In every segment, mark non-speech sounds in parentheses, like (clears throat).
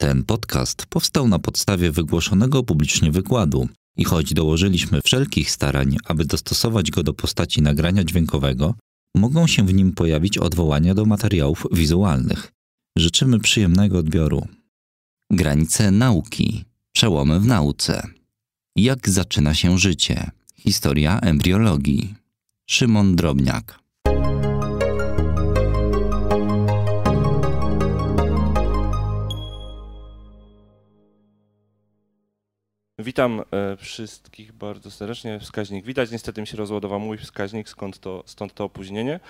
Ten podcast powstał na podstawie wygłoszonego publicznie wykładu i choć dołożyliśmy wszelkich starań, aby dostosować go do postaci nagrania dźwiękowego, mogą się w nim pojawić odwołania do materiałów wizualnych. Życzymy przyjemnego odbioru. Granice nauki. Przełomy w nauce. Jak zaczyna się życie? Historia embriologii. Szymon Drobniak. Witam e, wszystkich bardzo serdecznie. Wskaźnik widać. Niestety mi się rozładował mój wskaźnik, skąd to, stąd to opóźnienie.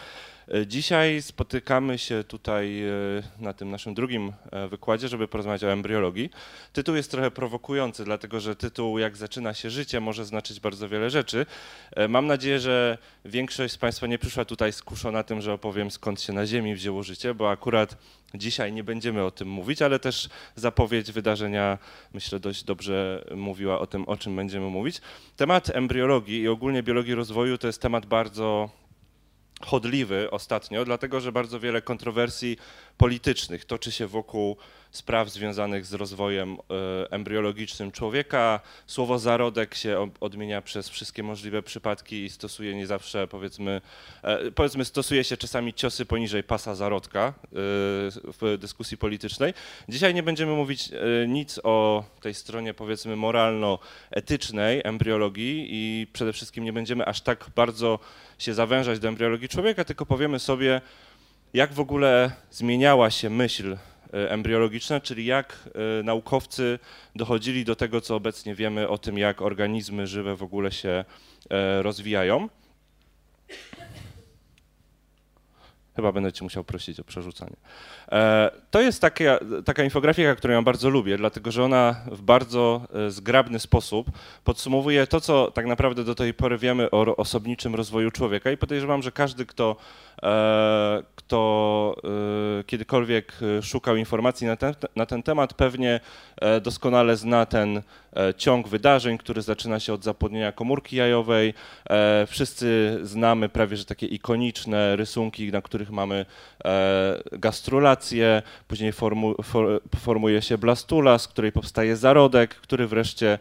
E, dzisiaj spotykamy się tutaj e, na tym naszym drugim wykładzie, żeby porozmawiać o embriologii. Tytuł jest trochę prowokujący, dlatego że tytuł Jak zaczyna się życie może znaczyć bardzo wiele rzeczy. Mam nadzieję, że większość z Państwa nie przyszła tutaj skuszona tym, że opowiem skąd się na Ziemi wzięło życie, bo akurat Dzisiaj nie będziemy o tym mówić, ale też zapowiedź wydarzenia, myślę, dość dobrze mówiła o tym, o czym będziemy mówić. Temat embriologii i ogólnie biologii rozwoju to jest temat bardzo chodliwy ostatnio, dlatego że bardzo wiele kontrowersji politycznych toczy się wokół spraw związanych z rozwojem e, embriologicznym człowieka. Słowo zarodek się odmienia przez wszystkie możliwe przypadki i stosuje nie zawsze, powiedzmy, e, powiedzmy stosuje się czasami ciosy poniżej pasa zarodka e, w dyskusji politycznej. Dzisiaj nie będziemy mówić nic o tej stronie, powiedzmy, moralno-etycznej embriologii i przede wszystkim nie będziemy aż tak bardzo się zawężać do embriologii człowieka, tylko powiemy sobie, jak w ogóle zmieniała się myśl e, embriologiczna, czyli jak e, naukowcy dochodzili do tego, co obecnie wiemy o tym, jak organizmy żywe w ogóle się e, rozwijają. Chyba będę cię musiał prosić o przerzucanie. To jest taka, taka infografika, którą ja bardzo lubię, dlatego że ona w bardzo zgrabny sposób podsumowuje to, co tak naprawdę do tej pory wiemy o osobniczym rozwoju człowieka i podejrzewam, że każdy, kto E, kto e, kiedykolwiek szukał informacji na ten, na ten temat, pewnie e, doskonale zna ten ciąg wydarzeń, który zaczyna się od zapłodnienia komórki jajowej. Wszyscy znamy prawie że takie ikoniczne rysunki, na których mamy gastrulację, później formu, for, formuje się blastula, z której powstaje zarodek, który wreszcie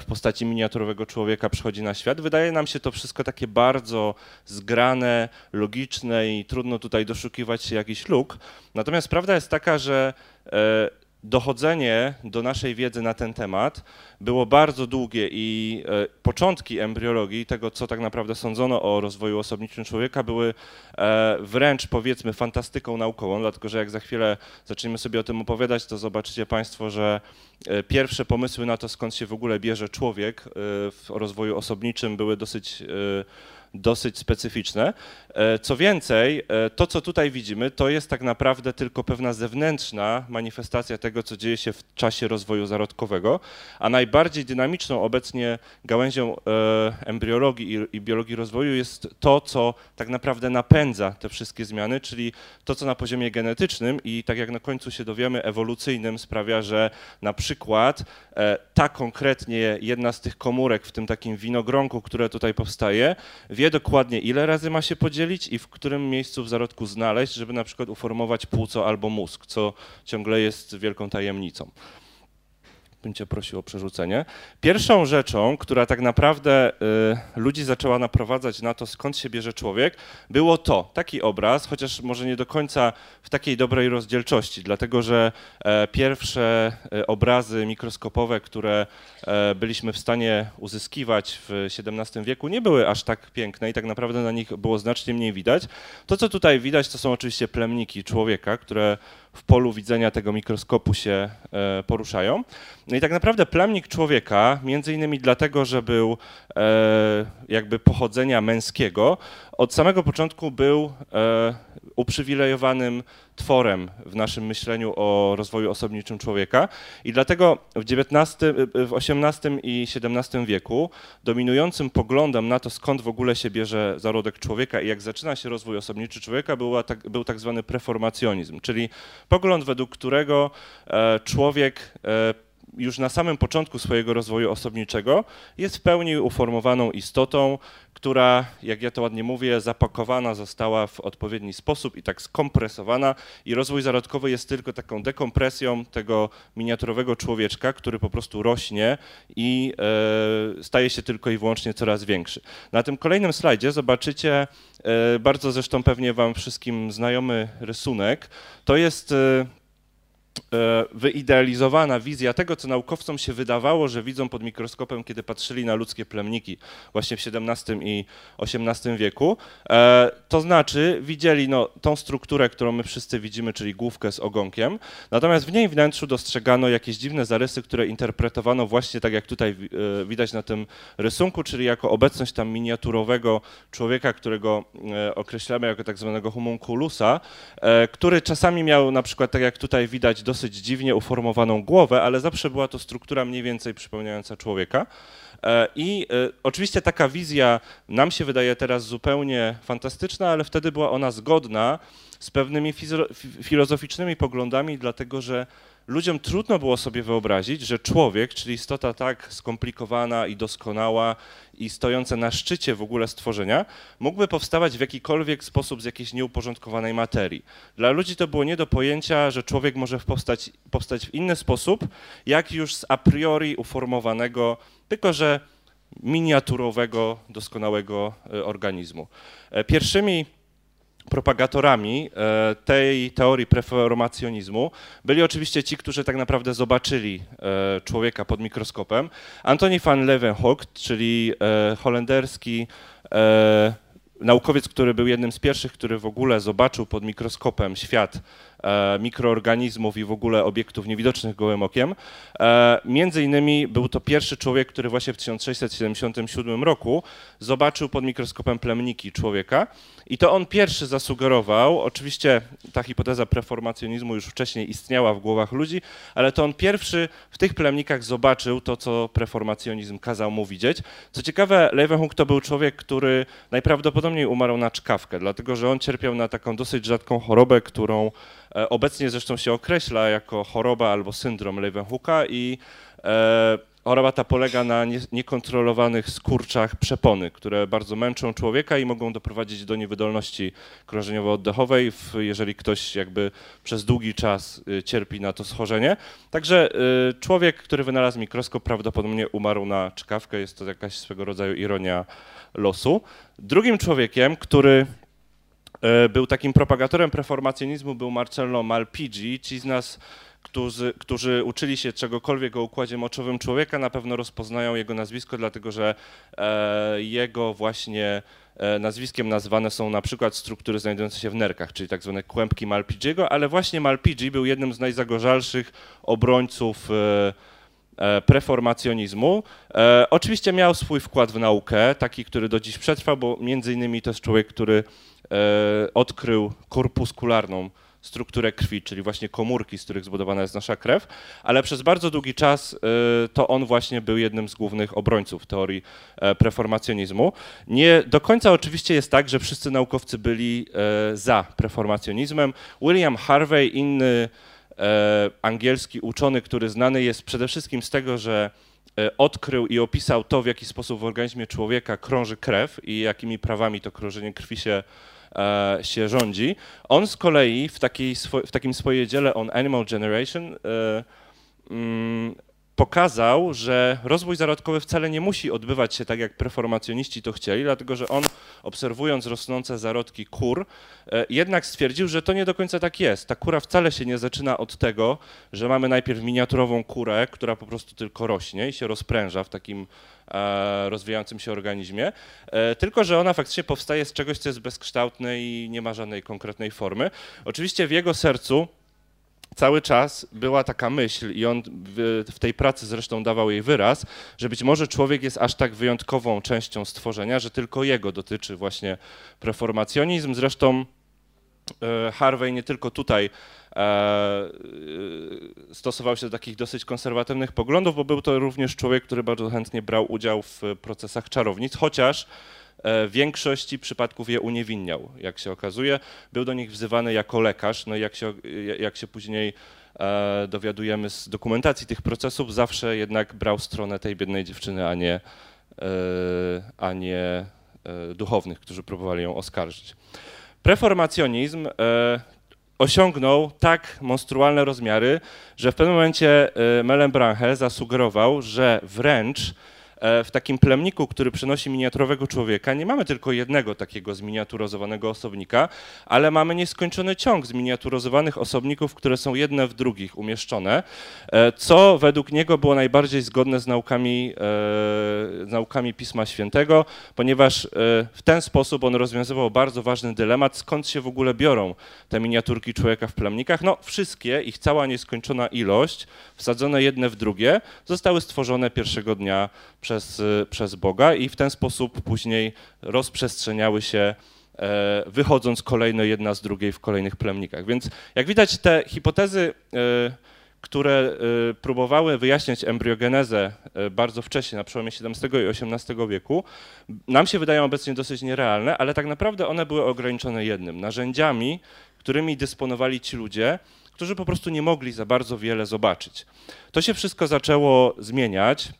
w postaci miniaturowego człowieka przychodzi na świat. Wydaje nam się to wszystko takie bardzo zgrane, logiczne, i trudno tutaj doszukiwać się jakichś luk. Natomiast prawda jest taka, że e, dochodzenie do naszej wiedzy na ten temat było bardzo długie i e, początki embriologii, tego co tak naprawdę sądzono o rozwoju osobniczym człowieka, były e, wręcz powiedzmy fantastyką naukową, dlatego że jak za chwilę zaczniemy sobie o tym opowiadać, to zobaczycie Państwo, że pierwsze pomysły na to, skąd się w ogóle bierze człowiek w rozwoju osobniczym, były dosyć dosyć specyficzne. E, co więcej, e, to co tutaj widzimy, to jest tak naprawdę tylko pewna zewnętrzna manifestacja tego, co dzieje się w czasie rozwoju zarodkowego, a najbardziej dynamiczną obecnie gałęzią e, embriologii i biologii rozwoju jest to, co tak naprawdę napędza te wszystkie zmiany, czyli to, co na poziomie genetycznym i tak jak na końcu się dowiemy, ewolucyjnym sprawia, że na przykład ta konkretnie jedna z tych komórek w tym takim winogronku, które tutaj powstaje, wie dokładnie ile razy ma się podzielić i w którym miejscu w zarodku znaleźć, żeby na przykład uformować płuco albo mózg, co ciągle jest wielką tajemnicą bym cię prosił o przerzucenie. Pierwszą rzeczą, która tak naprawdę y, ludzi zaczęła naprowadzać na to, skąd się bierze człowiek, było to, taki obraz, chociaż może nie do końca w takiej dobrej rozdzielczości, dlatego że e, pierwsze e, obrazy mikroskopowe, które e, byliśmy w stanie uzyskiwać w XVII wieku, nie były aż tak piękne i tak naprawdę na nich było znacznie mniej widać. To, co tutaj widać, to są oczywiście plemniki człowieka, które w polu widzenia tego mikroskopu się e, poruszają. No i tak naprawdę plemnik człowieka, między innymi dlatego, że był e, jakby pochodzenia męskiego, od samego początku był e, uprzywilejowanym tworem w naszym myśleniu o rozwoju osobniczym człowieka. I dlatego w XIX, w XVIII i XVII wieku dominującym poglądem na to, skąd w ogóle się bierze zarodek człowieka i jak zaczyna się rozwój osobniczy człowieka, był tak, był tak zwany preformacjonizm, czyli pogląd, według którego e, człowiek e, już na samym początku swojego rozwoju osobniczego jest w pełni uformowaną istotą, która, jak ja to ładnie mówię, zapakowana została w odpowiedni sposób i tak skompresowana i rozwój zarodkowy jest tylko taką dekompresją tego miniaturowego człowieczka, który po prostu rośnie i e, staje się tylko i wyłącznie coraz większy. Na tym kolejnym slajdzie zobaczycie e, bardzo zresztą pewnie wam wszystkim znajomy rysunek. To jest e, wyidealizowana wizja tego, co naukowcom się wydawało, że widzą pod mikroskopem, kiedy patrzyli na ludzkie plemniki właśnie w XVII i XVIII wieku. E, to znaczy widzieli no, tą strukturę, którą my wszyscy widzimy, czyli główkę z ogonkiem, natomiast w niej wnętrzu dostrzegano jakieś dziwne zarysy, które interpretowano właśnie tak, jak tutaj e, widać na tym rysunku, czyli jako obecność tam miniaturowego człowieka, którego określamy jako tak zwanego homunculusa, który czasami miał na przykład, tak jak tutaj widać, dosyć dziwnie uformowaną głowę, ale zawsze była to struktura mniej więcej przypominająca człowieka. E, I e, oczywiście taka wizja nam się wydaje teraz zupełnie fantastyczna, ale wtedy była ona zgodna z pewnymi filozoficznymi poglądami, dlatego że ludziom trudno było sobie wyobrazić, że człowiek, czyli istota tak skomplikowana i doskonała i stojąca na szczycie w ogóle stworzenia, mógłby powstawać w jakikolwiek sposób z jakiejś nieuporządkowanej materii. Dla ludzi to było nie do pojęcia, że człowiek może powstać, powstać w inny sposób, jak już z a priori uformowanego, tylko że miniaturowego, doskonałego e, organizmu. E, pierwszymi propagatorami e, tej teorii preformacjonizmu byli oczywiście ci, którzy tak naprawdę zobaczyli e, człowieka pod mikroskopem. Antoni van Leeuwenhoek, czyli e, holenderski naukowiec, który był jednym z pierwszych, który w ogóle zobaczył pod mikroskopem świat mikroorganizmów i w ogóle obiektów niewidocznych gołym okiem. E, między innymi był to pierwszy człowiek, który właśnie w 1677 roku zobaczył pod mikroskopem plemniki człowieka i to on pierwszy zasugerował, oczywiście ta hipoteza preformacjonizmu już wcześniej istniała w głowach ludzi, ale to on pierwszy w tych plemnikach zobaczył to, co preformacjonizm kazał mu widzieć. Co ciekawe, Leeuwenhoek to był człowiek, który najprawdopodobniej umarł na czkawkę, dlatego że on cierpiał na taką dosyć rzadką chorobę, którą E, obecnie zresztą się określa jako choroba albo syndrom Leeuwenhooka i e, choroba ta polega na niekontrolowanych skurczach przepony, które bardzo męczą człowieka i mogą doprowadzić do niewydolności krążeniowo-oddechowej, jeżeli ktoś jakby przez długi czas y, cierpi na to schorzenie. Także y, człowiek, który wynalazł mikroskop, prawdopodobnie umarł na czkawkę. Jest to jakaś swego rodzaju ironia losu. Drugim człowiekiem, który E, był takim propagatorem preformacjonizmu, był Marcello Malpigi. Ci z nas, którzy, którzy uczyli się czegokolwiek o układzie moczowym człowieka, na pewno rozpoznają jego nazwisko, dlatego że e, jego właśnie e, nazwiskiem nazwane są na przykład struktury znajdujące się w nerkach, czyli tak zwane kłębki Malpigiego, ale właśnie Malpigi był jednym z najzagorzalszych obrońców preformacjonizmu. E, oczywiście miał swój wkład w naukę, taki, który do dziś przetrwał, bo między innymi to jest człowiek, który E, odkrył korpuskularną strukturę krwi, czyli właśnie komórki, z których zbudowana jest nasza krew, ale przez bardzo długi czas e, to on właśnie był jednym z głównych obrońców teorii e, preformacjonizmu. Nie do końca oczywiście jest tak, że wszyscy naukowcy byli za preformacjonizmem. William Harvey, inny angielski uczony, który znany jest przede wszystkim z tego, że odkrył i opisał to, w jaki sposób w organizmie człowieka krąży krew i jakimi prawami to krążenie krwi się E, się rządzi. On z kolei w, takiej, w takim swoim dziele on Animal Generation e, mm, pokazał, że rozwój zarodkowy wcale nie musi odbywać się tak, jak preformacjoniści to chcieli, dlatego że on, obserwując rosnące zarodki kur, e, jednak stwierdził, że to nie do końca tak jest. Ta kura wcale się nie zaczyna od tego, że mamy najpierw miniaturową kurę, która po prostu tylko rośnie i się rozpręża w takim e, rozwijającym się organizmie, e, tylko że ona faktycznie powstaje z czegoś, co jest bezkształtne i nie ma żadnej konkretnej formy. Oczywiście w jego sercu cały czas była taka myśl i on w, w, tej pracy zresztą dawał jej wyraz, że być może człowiek jest aż tak wyjątkową częścią stworzenia, że tylko jego dotyczy właśnie preformacjonizm. Zresztą e, Harvey nie tylko tutaj e, e, stosował się do takich dosyć konserwatywnych poglądów, bo był to również człowiek, który bardzo chętnie brał udział w procesach czarownic, chociaż w większości przypadków je uniewinniał, jak się okazuje. Był do nich wzywany jako lekarz, no i jak się, jak się później e, dowiadujemy z dokumentacji tych procesów, zawsze jednak brał stronę tej biednej dziewczyny, a nie, e, a nie e, duchownych, którzy próbowali ją oskarżyć. Preformacjonizm osiągnął tak monstrualne rozmiary, że w pewnym momencie Mellenbranche zasugerował, że wręcz E, w takim plemniku, który przynosi miniaturowego człowieka, nie mamy tylko jednego takiego zminiaturozowanego osobnika, ale mamy nieskończony ciąg zminiaturozowanych osobników, które są jedne w drugich umieszczone, e, co według niego było najbardziej zgodne z naukami, e, z naukami Pisma Świętego, ponieważ w ten sposób on rozwiązywał bardzo ważny dylemat, skąd się w ogóle biorą te miniaturki człowieka w plemnikach. No wszystkie, ich cała nieskończona ilość, wsadzone jedne w drugie, zostały stworzone pierwszego dnia przez, przez Boga i w ten sposób później rozprzestrzeniały się e, wychodząc kolejno jedna z drugiej w kolejnych plemnikach. Więc jak widać te hipotezy, e, które e, próbowały wyjaśniać embriogenezę bardzo wcześnie, na przełomie XVII i XVIII wieku, nam się wydają obecnie dosyć nierealne, ale tak naprawdę one były ograniczone jednym, narzędziami, którymi dysponowali ci ludzie, którzy po prostu nie mogli za bardzo wiele zobaczyć. To się wszystko zaczęło zmieniać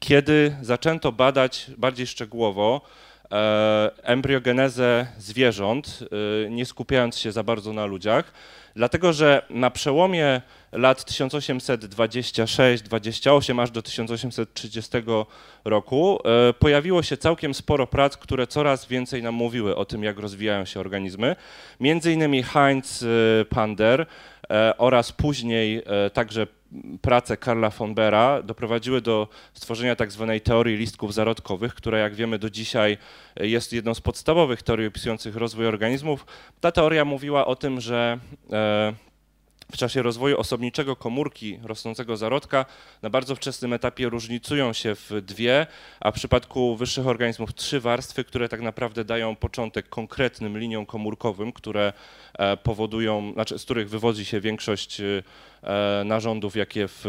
kiedy zaczęto badać bardziej szczegółowo e, embriogenezę zwierząt, e, nie skupiając się za bardzo na ludziach, dlatego że na przełomie lat 1826-28 aż do 1830 roku e, pojawiło się całkiem sporo prac, które coraz więcej nam mówiły o tym, jak rozwijają się organizmy. Między innymi Heinz Pander oraz później także prace Karla von Bera doprowadziły do stworzenia tak zwanej teorii listków zarodkowych, która jak wiemy do dzisiaj jest jedną z podstawowych teorii opisujących rozwój organizmów. Ta teoria mówiła o tym, że e, w czasie rozwoju osobniczego komórki rosnącego zarodka na bardzo wczesnym etapie różnicują się w dwie, a w przypadku wyższych organizmów trzy warstwy, które tak naprawdę dają początek konkretnym liniom komórkowym, które e, powodują, znaczy z których wywodzi się większość e, narządów, jakie w,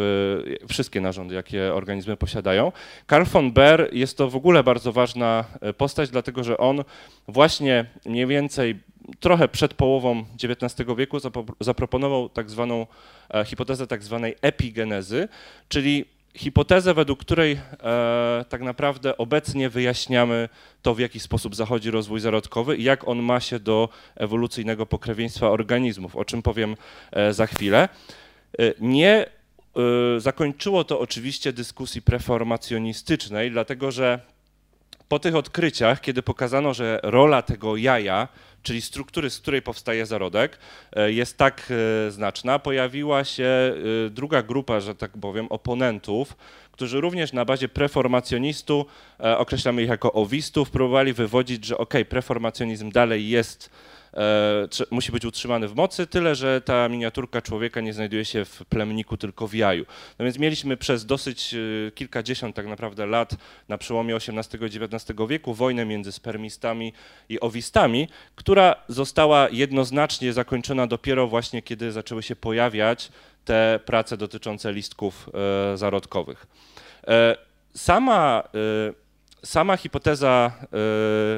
wszystkie narządy, jakie organizmy posiadają. Karl von Baer jest to w ogóle bardzo ważna e, postać, dlatego że on właśnie mniej więcej trochę przed połową XIX wieku zaproponował tak zwaną e, hipotezę tak zwanej epigenezy, czyli hipotezę, według której e, tak naprawdę obecnie wyjaśniamy to, w jaki sposób zachodzi rozwój zarodkowy i jak on ma się do ewolucyjnego pokrewieństwa organizmów, o czym powiem e, za chwilę. E, nie e, zakończyło to oczywiście dyskusji preformacjonistycznej, dlatego że po tych odkryciach, kiedy pokazano, że rola tego jaja czyli struktury, z której powstaje zarodek, e, jest tak e, znaczna, pojawiła się e, druga grupa, że tak powiem, oponentów, którzy również na bazie preformacjonistu, określamy ich jako owistów, próbowali wywodzić, że ok, preformacjonizm dalej jest E, musi być utrzymany w mocy, tyle że ta miniaturka człowieka nie znajduje się w plemniku, tylko w jaju. No więc mieliśmy przez dosyć e, kilkadziesiąt tak naprawdę lat na przełomie XVIII i XIX wieku wojnę między spermistami i owistami, która została jednoznacznie zakończona dopiero właśnie, kiedy zaczęły się pojawiać te prace dotyczące listków e, zarodkowych. Sama sama hipoteza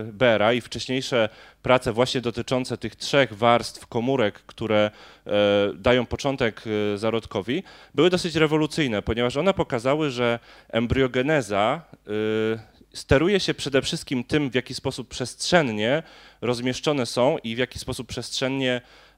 Bera i wcześniejsze prace właśnie dotyczące tych trzech warstw komórek, które dają początek zarodkowi, były dosyć rewolucyjne, ponieważ one pokazały, że embriogeneza steruje się przede wszystkim tym, w jaki sposób przestrzennie rozmieszczone są i w jaki sposób przestrzennie E,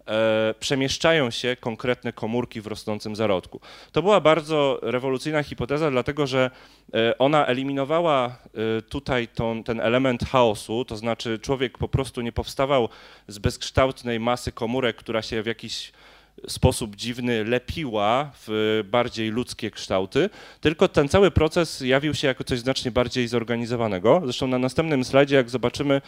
przemieszczają się konkretne komórki w rosnącym zarodku. To była bardzo rewolucyjna hipoteza, dlatego że e, ona eliminowała e, tutaj tą, ten element chaosu, to znaczy człowiek po prostu nie powstawał z bezkształtnej masy komórek, która się w jakiś sposób dziwny lepiła w bardziej ludzkie kształty, tylko ten cały proces jawił się jako coś znacznie bardziej zorganizowanego. Zresztą na następnym slajdzie, jak zobaczymy,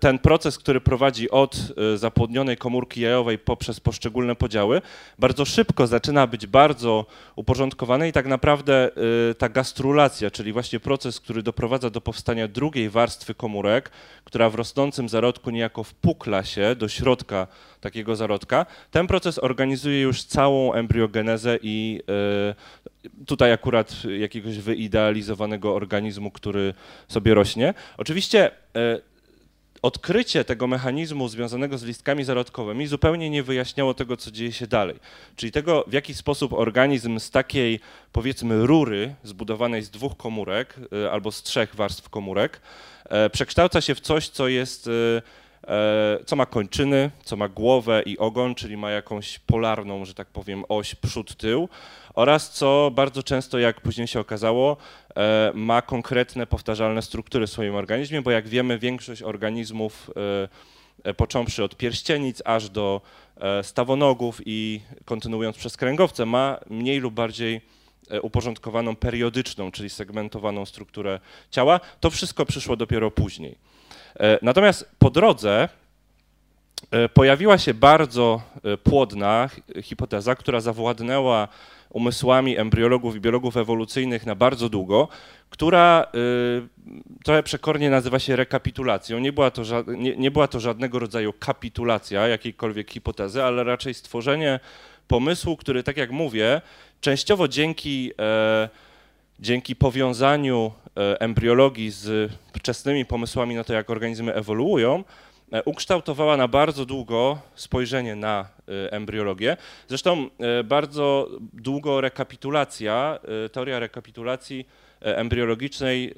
ten proces, który prowadzi od y, zapłodnionej komórki jajowej poprzez poszczególne podziały, bardzo szybko zaczyna być bardzo uporządkowany i tak naprawdę y, ta gastrulacja, czyli właśnie proces, który doprowadza do powstania drugiej warstwy komórek, która w rosnącym zarodku niejako wpukla się do środka takiego zarodka, ten proces organizuje już całą embriogenezę i tutaj akurat jakiegoś wyidealizowanego organizmu, który sobie rośnie. Oczywiście odkrycie tego mechanizmu związanego z listkami zarodkowymi zupełnie nie wyjaśniało tego, co dzieje się dalej. Czyli tego, w jaki sposób organizm z takiej, powiedzmy, rury zbudowanej z dwóch komórek y, albo z trzech warstw komórek e, przekształca się w coś, co jest e, co ma kończyny, co ma głowę i ogon, czyli ma jakąś polarną, że tak powiem, oś przód-tył oraz co bardzo często, jak później się okazało, e, ma konkretne, powtarzalne struktury w swoim organizmie, bo jak wiemy, większość organizmów, e, e, począwszy od pierścienic aż do stawonogów i kontynuując przez kręgowce, ma mniej lub bardziej uporządkowaną periodyczną, czyli segmentowaną strukturę ciała. To wszystko przyszło dopiero później. Natomiast po drodze pojawiła się bardzo płodna hipoteza, która zawładnęła umysłami embriologów i biologów ewolucyjnych na bardzo długo, która y, trochę przekornie nazywa się rekapitulacją. Nie była, to nie, nie była to żadnego rodzaju kapitulacja jakiejkolwiek hipotezy, ale raczej stworzenie pomysłu, który, tak jak mówię, częściowo dzięki, e, dzięki powiązaniu e, embriologii z wczesnymi pomysłami na to, jak organizmy ewoluują, ukształtowała na bardzo długo spojrzenie na e, embriologię. Zresztą e, bardzo długo rekapitulacja, teoria rekapitulacji embriologicznej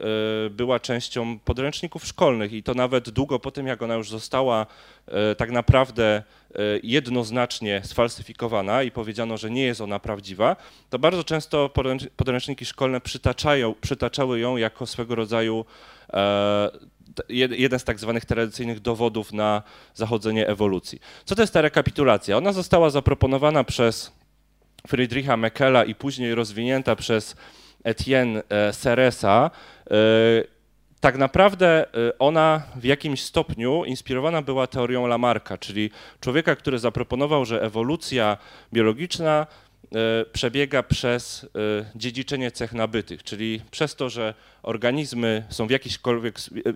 była częścią podręczników szkolnych i to nawet długo po tym, jak ona już została tak naprawdę jednoznacznie sfalsyfikowana i powiedziano, że nie jest ona prawdziwa, to bardzo często podręczniki szkolne przytaczają, przytaczały ją jako swego rodzaju jeden z tak zwanych tradycyjnych dowodów na zachodzenie ewolucji. Co to jest ta rekapitulacja? Ona została zaproponowana przez Friedricha Meckela i później rozwinięta przez Etienne e, Seresa. E, tak naprawdę e, ona w jakimś stopniu inspirowana była teorią Lamarcka, czyli człowieka, który zaproponował, że ewolucja biologiczna E, przebiega przez e, dziedziczenie cech nabytych, czyli przez to, że organizmy są w,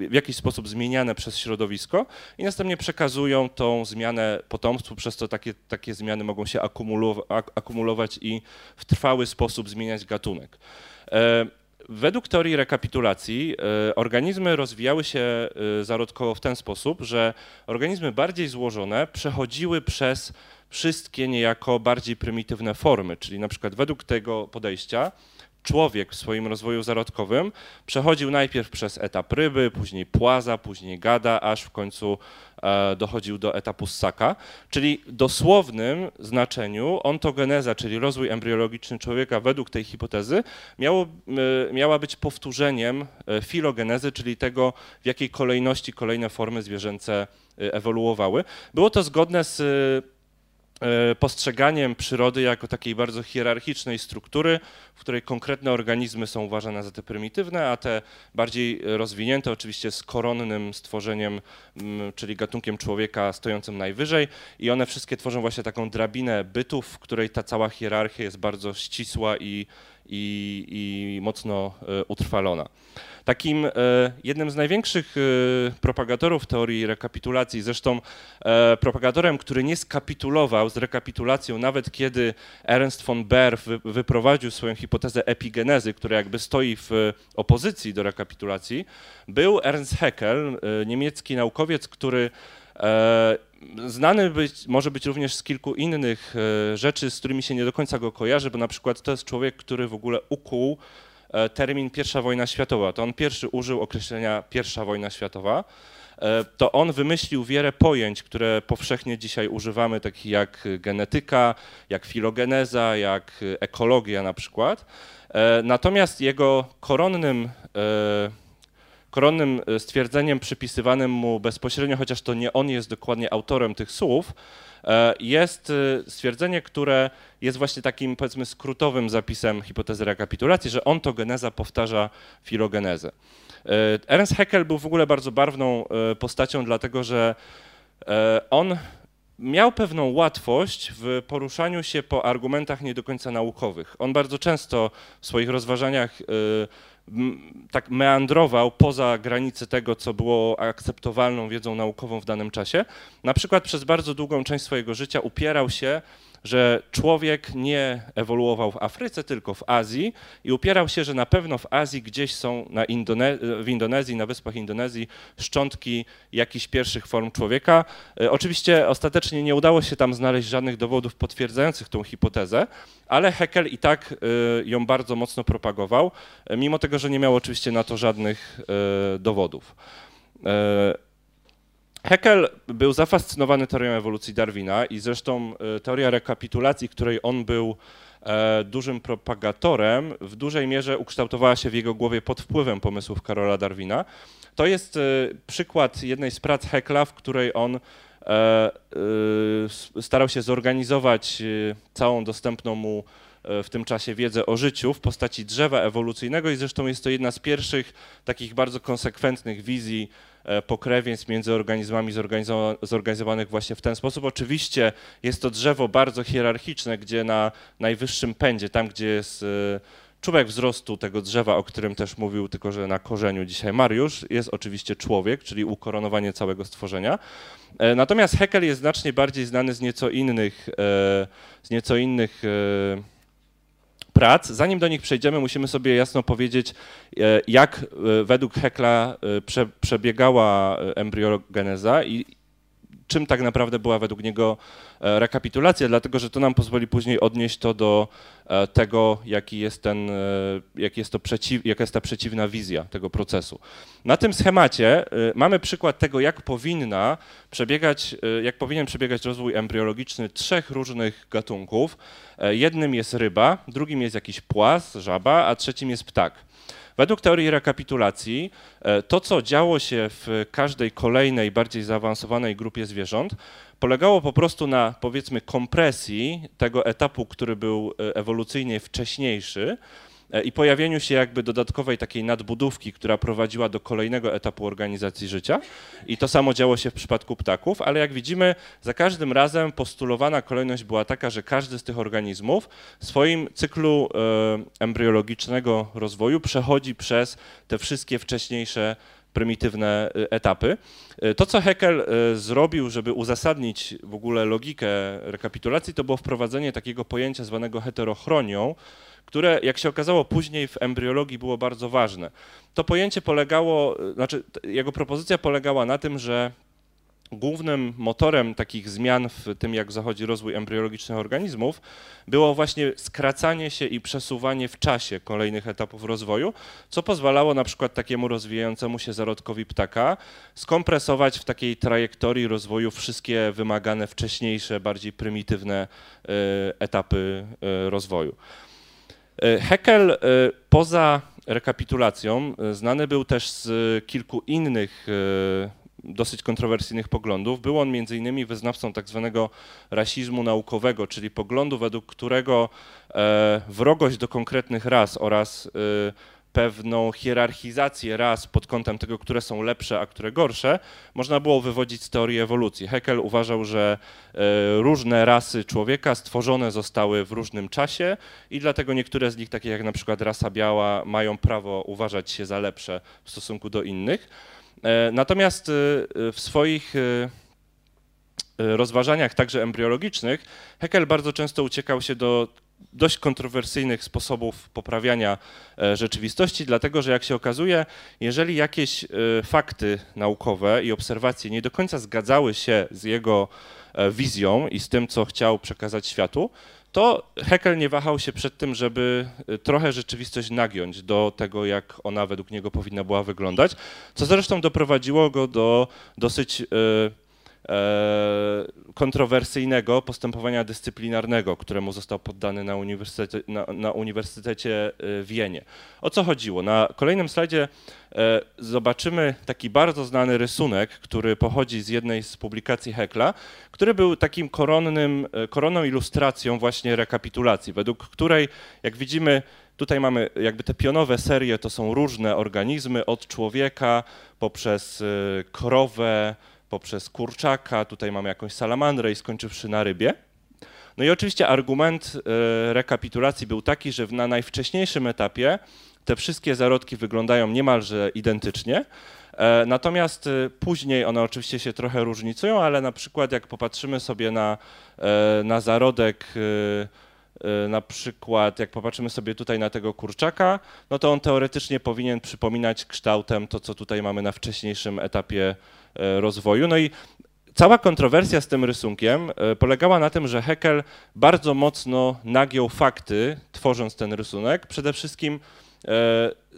w jakiś sposób zmieniane przez środowisko i następnie przekazują tą zmianę potomstwu, przez to takie, takie zmiany mogą się akumulować i w trwały sposób zmieniać gatunek. E, według teorii rekapitulacji organizmy rozwijały się zarodkowo w ten sposób, że organizmy bardziej złożone przechodziły przez wszystkie niejako bardziej prymitywne formy, czyli na przykład według tego podejścia człowiek w swoim rozwoju zarodkowym przechodził najpierw przez etap ryby, później płaza, później gada, aż w końcu e, dochodził do etapu ssaka. Czyli dosłownym znaczeniu ontogeneza, czyli rozwój embriologiczny człowieka według tej hipotezy miało, e, miała być powtórzeniem e, filogenezy, czyli tego, w jakiej kolejności kolejne formy zwierzęce e, ewoluowały. Było to zgodne z E, postrzeganiem przyrody jako takiej bardzo hierarchicznej struktury, w której konkretne organizmy są uważane za te prymitywne, a te bardziej rozwinięte oczywiście z koronnym stworzeniem, czyli gatunkiem człowieka stojącym najwyżej. I one wszystkie tworzą właśnie taką drabinę bytów, w której ta cała hierarchia jest bardzo ścisła i, i, i mocno e, utrwalona. Takim e, jednym z największych e, propagatorów teorii rekapitulacji, zresztą propagatorem, który nie skapitulował z rekapitulacją, nawet kiedy Ernst von Baer wyprowadził swoją hipotezę epigenezy, która jakby stoi w opozycji do rekapitulacji, był Ernst Haeckel, niemiecki naukowiec, który Znany być, może być również z kilku innych rzeczy, z którymi się nie do końca go kojarzy, bo na przykład to jest człowiek, który w ogóle ukuł E, termin I wojna światowa. To on pierwszy użył określenia I wojna światowa. E, to on wymyślił wiele pojęć, które powszechnie dzisiaj używamy, takich jak genetyka, jak filogeneza, jak ekologia na przykład. E, natomiast jego koronnym koronnym stwierdzeniem przypisywanym mu bezpośrednio, chociaż to nie on jest dokładnie autorem tych słów, E, jest e, stwierdzenie, które jest właśnie takim powiedzmy skrótowym zapisem hipotezy rekapitulacji, że ontogeneza powtarza filogenezę. E, Ernst Haeckel był w ogóle bardzo barwną postacią, dlatego że on miał pewną łatwość w poruszaniu się po argumentach nie do końca naukowych. On bardzo często w swoich rozważaniach tak meandrował poza granice tego, co było akceptowalną wiedzą naukową w danym czasie. Na przykład przez bardzo długą część swojego życia upierał się że człowiek nie ewoluował w Afryce, tylko w Azji i upierał się, że na pewno w Azji gdzieś są Indone w Indonezji, na wyspach Indonezji szczątki jakichś pierwszych form człowieka. E, oczywiście ostatecznie nie udało się tam znaleźć żadnych dowodów potwierdzających tą hipotezę, ale Haeckel i tak e, ją bardzo mocno propagował, e, mimo tego, że nie miał oczywiście na to żadnych dowodów. Haeckel był zafascynowany teorią ewolucji Darwina i zresztą e, teoria rekapitulacji, której on był e, dużym propagatorem, w dużej mierze ukształtowała się w jego głowie pod wpływem pomysłów Karola Darwina. To jest e, przykład jednej z prac Haeckla, w której on starał się zorganizować całą dostępną mu w tym czasie wiedzę o życiu w postaci drzewa ewolucyjnego i zresztą jest to jedna z pierwszych takich bardzo konsekwentnych wizji pokrewieństw między organizmami zorganizowanych właśnie w ten sposób. Oczywiście jest to drzewo bardzo hierarchiczne, gdzie na najwyższym pędzie, tam gdzie jest e, czubek wzrostu tego drzewa, o którym też mówił, tylko że na korzeniu dzisiaj Mariusz, jest oczywiście człowiek, czyli ukoronowanie całego stworzenia. E, natomiast Haeckel jest znacznie bardziej znany z nieco innych, z nieco innych prac. Zanim do nich przejdziemy, musimy sobie jasno powiedzieć, e, jak e, według Hekla e, prze, przebiegała embriogeneza i czym tak naprawdę była według niego e, rekapitulacja, dlatego że to nam pozwoli później odnieść to do e, tego, jaki jest ten, e, jaki jest to przeciw, jaka jest ta przeciwna wizja tego procesu. Na tym schemacie mamy przykład tego, jak powinna przebiegać, jak powinien przebiegać rozwój embriologiczny trzech różnych gatunków. Jednym jest ryba, drugim jest jakiś płas, żaba, a trzecim jest ptak. Według teorii rekapitulacji, e, to co działo się w każdej kolejnej, bardziej zaawansowanej grupie zwierząt, polegało po prostu na powiedzmy kompresji tego etapu, który był e, ewolucyjnie wcześniejszy, i pojawieniu się jakby dodatkowej takiej nadbudówki, która prowadziła do kolejnego etapu organizacji życia. I to samo działo się w przypadku ptaków, ale jak widzimy, za każdym razem postulowana kolejność była taka, że każdy z tych organizmów w swoim cyklu e, embriologicznego rozwoju przechodzi przez te wszystkie wcześniejsze prymitywne e, etapy. To, co Haeckel zrobił, żeby uzasadnić w ogóle logikę rekapitulacji, to było wprowadzenie takiego pojęcia zwanego heterochronią, które, jak się okazało później w embriologii było bardzo ważne. To pojęcie polegało, znaczy jego propozycja polegała na tym, że głównym motorem takich zmian w tym, jak zachodzi rozwój embriologicznych organizmów, było właśnie skracanie się i przesuwanie w czasie kolejnych etapów rozwoju, co pozwalało na przykład takiemu rozwijającemu się zarodkowi ptaka skompresować w takiej trajektorii rozwoju wszystkie wymagane wcześniejsze, bardziej prymitywne e, etapy e, rozwoju. E, Heckel e, poza rekapitulacją e, znany był też z kilku innych dosyć kontrowersyjnych poglądów. Był on między innymi wyznawcą tak zwanego rasizmu naukowego, czyli poglądu, według którego wrogość do konkretnych ras oraz pewną hierarchizację ras pod kątem tego, które są lepsze, a które gorsze, można było wywodzić z teorii ewolucji. Haeckel uważał, że e, różne rasy człowieka stworzone zostały w różnym czasie i dlatego niektóre z nich, takie jak na przykład rasa biała, mają prawo uważać się za lepsze w stosunku do innych. E, natomiast e, w swoich rozważaniach, także embriologicznych, Haeckel bardzo często uciekał się do dość kontrowersyjnych sposobów poprawiania e, rzeczywistości, dlatego że jak się okazuje, jeżeli jakieś e, fakty naukowe i obserwacje nie do końca zgadzały się z jego e, wizją i z tym, co chciał przekazać światu, to Heckel nie wahał się przed tym, żeby trochę rzeczywistość nagiąć do tego, jak ona według niego powinna była wyglądać, co zresztą doprowadziło go do dosyć kontrowersyjnego postępowania dyscyplinarnego, któremu został poddany na Uniwersytecie, na, na Uniwersytecie e, w Wienie. O co chodziło? Na kolejnym slajdzie e, zobaczymy taki bardzo znany rysunek, który pochodzi z jednej z publikacji Hekla, który był takim koronnym, koronną ilustracją właśnie rekapitulacji, według której, jak widzimy, Tutaj mamy jakby te pionowe serie, to są różne organizmy, od człowieka poprzez krowę, poprzez kurczaka, tutaj mamy jakąś salamandrę i skończywszy na rybie. No i oczywiście argument e, rekapitulacji był taki, że na najwcześniejszym etapie te wszystkie zarodki wyglądają niemalże identycznie. E, natomiast e, później one oczywiście się trochę różnicują, ale na przykład jak popatrzymy sobie na, na zarodek, na przykład jak popatrzymy sobie tutaj na tego kurczaka, no to on teoretycznie powinien przypominać kształtem to, co tutaj mamy na wcześniejszym etapie rozwoju. No i cała kontrowersja z tym rysunkiem polegała na tym, że Heckel bardzo mocno nagiął fakty, tworząc ten rysunek. Przede wszystkim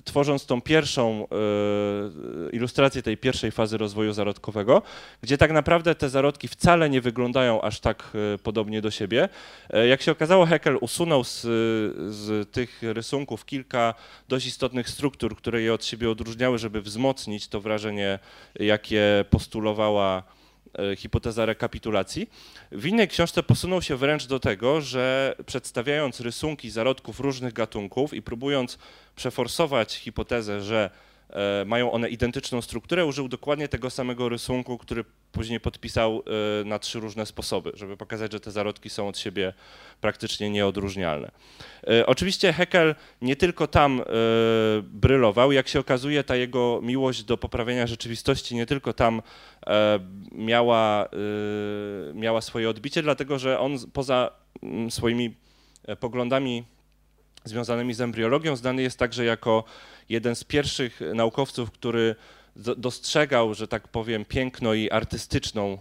tworząc tą pierwszą e, ilustrację tej pierwszej fazy rozwoju zarodkowego, gdzie tak naprawdę te zarodki wcale nie wyglądają aż tak e, podobnie do siebie. Jak się okazało, Heckel usunął z, z tych rysunków kilka dość istotnych struktur, które je od siebie odróżniały, żeby wzmocnić to wrażenie, jakie postulowała E, hipoteza rekapitulacji. W innej książce posunął się wręcz do tego, że przedstawiając rysunki zarodków różnych gatunków i próbując przeforsować hipotezę, że E, mają one identyczną strukturę, użył dokładnie tego samego rysunku, który później podpisał e, na trzy różne sposoby, żeby pokazać, że te zarodki są od siebie praktycznie nieodróżnialne. E, oczywiście Heckel nie tylko tam brylował, jak się okazuje, ta jego miłość do poprawienia rzeczywistości nie tylko tam miała, miała swoje odbicie, dlatego że on poza mm, swoimi poglądami związanymi z embriologią znany jest także jako jeden z pierwszych naukowców, który dostrzegał, że tak powiem, piękno i artystyczną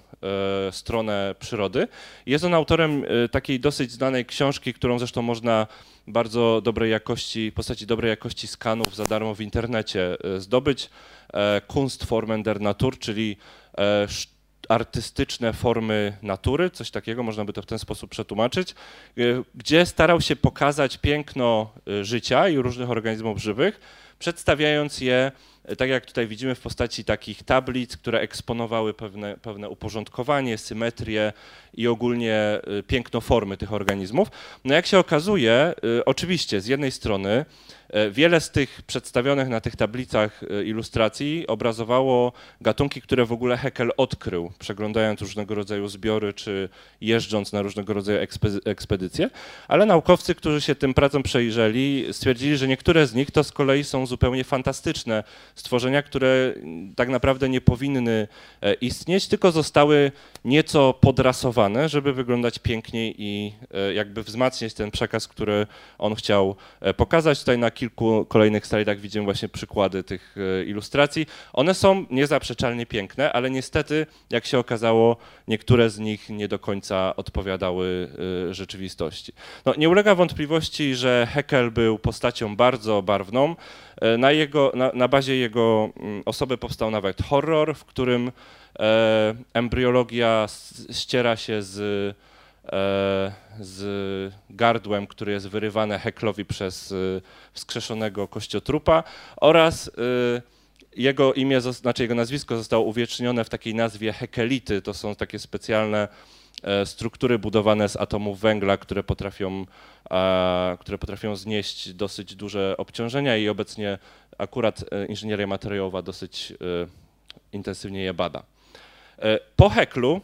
e, stronę przyrody. Jest on autorem e, takiej dosyć znanej książki, którą zresztą można bardzo dobrej jakości, w postaci dobrej jakości skanów za darmo w internecie e, zdobyć. Kunstformen der Natur, czyli artystyczne formy natury, coś takiego, można by to w ten sposób przetłumaczyć, gdzie starał się pokazać piękno życia i różnych organizmów żywych, przedstawiając je, e, tak jak tutaj widzimy, w postaci takich tablic, które eksponowały pewne, pewne uporządkowanie, symetrię i ogólnie e, piękno formy tych organizmów. No jak się okazuje, e, oczywiście z jednej strony wiele z tych przedstawionych na tych tablicach e, ilustracji obrazowało gatunki, które w ogóle Heckel odkrył, przeglądając różnego rodzaju zbiory czy jeżdżąc na różnego rodzaju ekspedycje, ale naukowcy, którzy się tym pracą przejrzeli, stwierdzili, że niektóre z nich to z kolei są zupełnie fantastyczne stworzenia, które tak naprawdę nie powinny e, istnieć, tylko zostały nieco podrasowane, żeby wyglądać piękniej i jakby wzmacniać ten przekaz, który on chciał pokazać. Tutaj na kilku kolejnych slajdach widzimy właśnie przykłady tych e, ilustracji. One są niezaprzeczalnie piękne, ale niestety, jak się okazało, niektóre z nich nie do końca odpowiadały e, rzeczywistości. No, nie ulega wątpliwości, że Heckel był postacią bardzo barwną. E, na, jego, na, na bazie jego mm, osoby powstał nawet horror, w którym e, embriologia ściera się z z gardłem, który jest wyrywane Heklowi przez e, wskrzeszonego kościotrupa oraz e, jego imię, znaczy jego nazwisko zostało uwiecznione w takiej nazwie hekelity. To są takie specjalne struktury budowane z atomów węgla, które potrafią, które potrafią znieść dosyć duże obciążenia i obecnie akurat inżynieria materiałowa dosyć intensywnie je bada. Po Heklu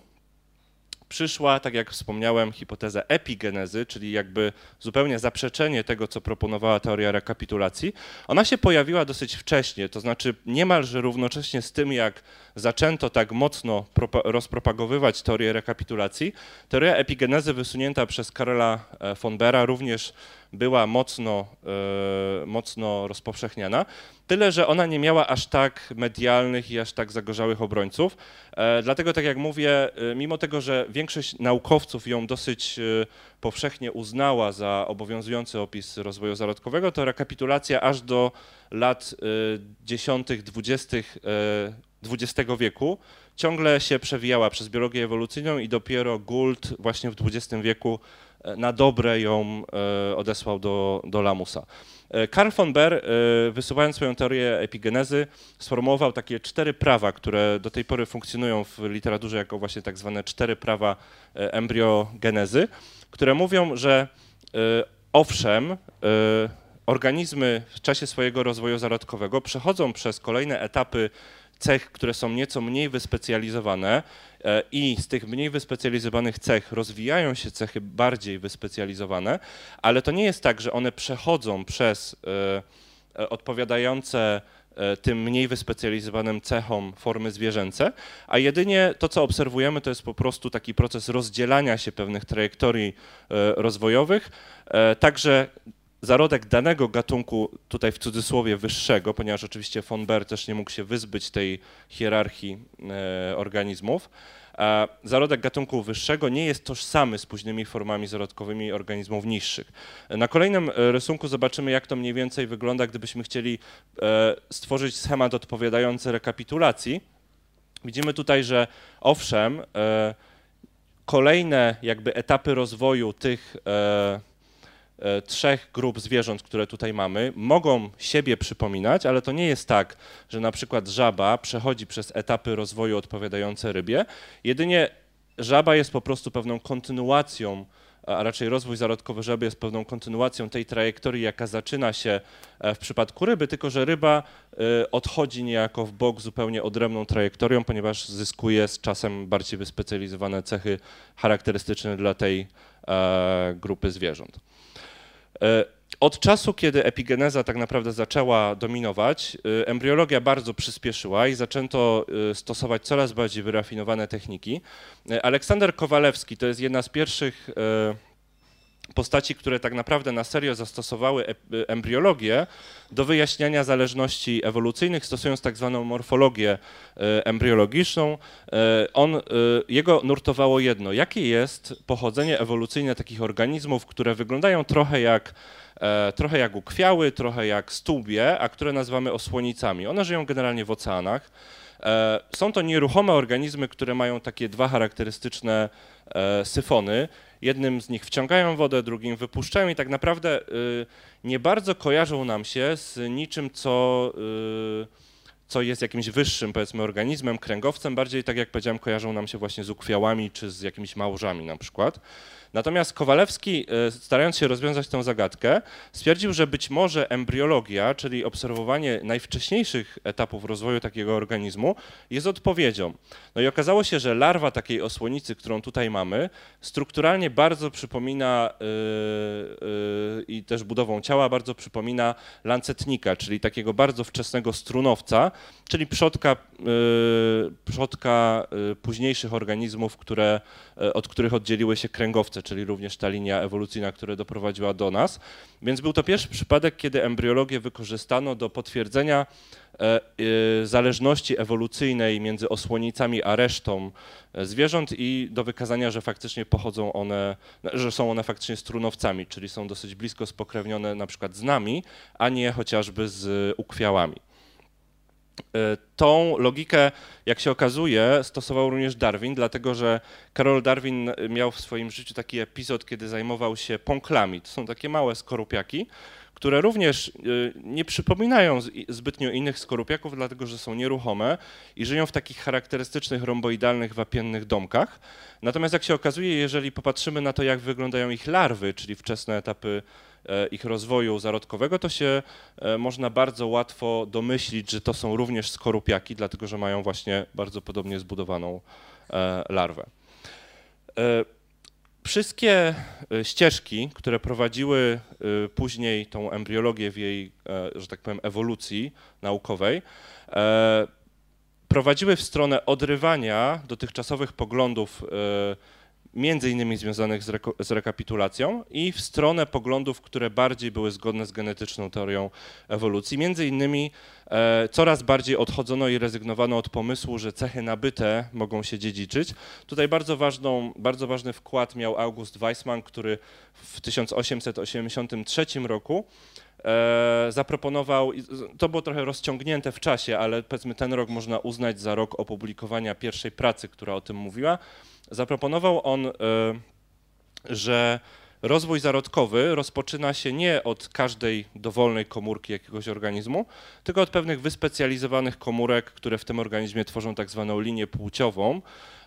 przyszła, tak jak wspomniałem, hipoteza epigenezy, czyli jakby zupełnie zaprzeczenie tego, co proponowała teoria rekapitulacji. Ona się pojawiła dosyć wcześnie, to znaczy niemalże równocześnie z tym, jak zaczęto tak mocno rozpropagowywać teorię rekapitulacji. Teoria epigenezy wysunięta przez Karola e, von Bera również była mocno, e, mocno rozpowszechniana, tyle że ona nie miała aż tak medialnych i aż tak zagorzałych obrońców. E, dlatego, tak jak mówię, mimo tego, że większość naukowców ją dosyć powszechnie uznała za obowiązujący opis rozwoju zarodkowego, to rekapitulacja aż do lat 10., 20. XX wieku ciągle się przewijała przez biologię ewolucyjną i dopiero Gould właśnie w XX wieku na dobre ją e, odesłał do, do lamusa. E, Karl von Baer, e, wysuwając swoją teorię epigenezy, sformułował takie cztery prawa, które do tej pory funkcjonują w literaturze jako właśnie tak zwane cztery prawa embriogenezy, które mówią, że owszem, organizmy w czasie swojego rozwoju zarodkowego przechodzą przez kolejne etapy cech, które są nieco mniej wyspecjalizowane e, i z tych mniej wyspecjalizowanych cech rozwijają się cechy bardziej wyspecjalizowane, ale to nie jest tak, że one przechodzą przez e, odpowiadające tym mniej wyspecjalizowanym cechom formy zwierzęce, a jedynie to, co obserwujemy, to jest po prostu taki proces rozdzielania się pewnych trajektorii rozwojowych, także zarodek danego gatunku, tutaj w cudzysłowie wyższego, ponieważ oczywiście von Baer też nie mógł się wyzbyć tej hierarchii e, organizmów, zarodek gatunku wyższego nie jest tożsamy z późnymi formami zarodkowymi organizmów niższych. Na kolejnym e, rysunku zobaczymy, jak to mniej więcej wygląda, gdybyśmy chcieli e, stworzyć schemat odpowiadający rekapitulacji. Widzimy tutaj, że owszem, kolejne jakby etapy rozwoju tych trzech grup zwierząt, które tutaj mamy, mogą siebie przypominać, ale to nie jest tak, że na przykład żaba przechodzi przez etapy rozwoju odpowiadające rybie. Jedynie żaba jest po prostu pewną kontynuacją, a raczej rozwój zarodkowy żaby jest pewną kontynuacją tej trajektorii, jaka zaczyna się e, w przypadku ryby, tylko że ryba e, odchodzi niejako w bok zupełnie odrębną trajektorią, ponieważ zyskuje z czasem bardziej wyspecjalizowane cechy charakterystyczne dla tej grupy zwierząt. E, od czasu, kiedy epigeneza tak naprawdę zaczęła dominować, e, embriologia bardzo przyspieszyła i zaczęto e, stosować coraz bardziej wyrafinowane techniki. Aleksander Kowalewski to jest jedna z pierwszych postaci, które tak naprawdę na serio zastosowały embriologię do wyjaśniania zależności ewolucyjnych, stosując tak zwaną morfologię embriologiczną. On, jego nurtowało jedno, jakie jest pochodzenie ewolucyjne takich organizmów, które wyglądają trochę jak e, trochę jak ukwiały, trochę jak stłbie, a które nazywamy osłonicami. One żyją generalnie w oceanach. E, są to nieruchome organizmy, które mają takie dwa charakterystyczne e, syfony. Jednym z nich wciągają wodę, drugim wypuszczają i tak naprawdę y, nie bardzo kojarzą nam się z niczym, co, y, co jest jakimś wyższym, powiedzmy, organizmem, kręgowcem. Bardziej, tak jak powiedziałem, kojarzą nam się właśnie z ukwiałami czy z jakimiś małżami na przykład. Natomiast Kowalewski, e, starając się rozwiązać tę zagadkę, stwierdził, że być może embriologia, czyli obserwowanie najwcześniejszych etapów rozwoju takiego organizmu, jest odpowiedzią. No i okazało się, że larwa takiej osłonicy, którą tutaj mamy, strukturalnie bardzo przypomina yy, yy, i też budową ciała bardzo przypomina lancetnika, czyli takiego bardzo wczesnego strunowca, czyli przodka, yy, przodka późniejszych organizmów, które, od których oddzieliły się kręgowce, czyli również ta linia ewolucyjna, która doprowadziła do nas. Więc był to pierwszy przypadek, kiedy embryologię wykorzystano do potwierdzenia e, e, zależności ewolucyjnej między osłonicami a resztą e, zwierząt i do wykazania, że faktycznie pochodzą one, że są one faktycznie strunowcami, czyli są dosyć blisko spokrewnione na przykład z nami, a nie chociażby z ukwiałami. E, tą logikę, jak się okazuje, stosował również Darwin, dlatego że Karol Darwin miał w swoim życiu taki epizod, kiedy zajmował się pąklami. To są takie małe skorupiaki, które również e, nie przypominają zbytnio innych skorupiaków, dlatego że są nieruchome i żyją w takich charakterystycznych romboidalnych, wapiennych domkach. Natomiast jak się okazuje, jeżeli popatrzymy na to, jak wyglądają ich larwy, czyli wczesne etapy ich rozwoju zarodkowego, to się e, można bardzo łatwo domyślić, że to są również skorupiaki, dlatego że mają właśnie bardzo podobnie zbudowaną e, larwę. Wszystkie ścieżki, które prowadziły później tą embriologię w jej, że tak powiem, ewolucji naukowej, prowadziły w stronę odrywania dotychczasowych poglądów między innymi związanych z, reko- z, rekapitulacją i w stronę poglądów, które bardziej były zgodne z genetyczną teorią ewolucji. Między innymi e, coraz bardziej odchodzono i rezygnowano od pomysłu, że cechy nabyte mogą się dziedziczyć. Tutaj bardzo, ważną, bardzo ważny wkład miał August Weissmann, który w 1883 roku e, zaproponował, to było trochę rozciągnięte w czasie, ale powiedzmy ten rok można uznać za rok opublikowania pierwszej pracy, która o tym mówiła, Zaproponował on, e, że rozwój zarodkowy rozpoczyna się nie od każdej dowolnej komórki jakiegoś organizmu, tylko od pewnych wyspecjalizowanych komórek, które w tym organizmie tworzą tak zwaną linię płciową,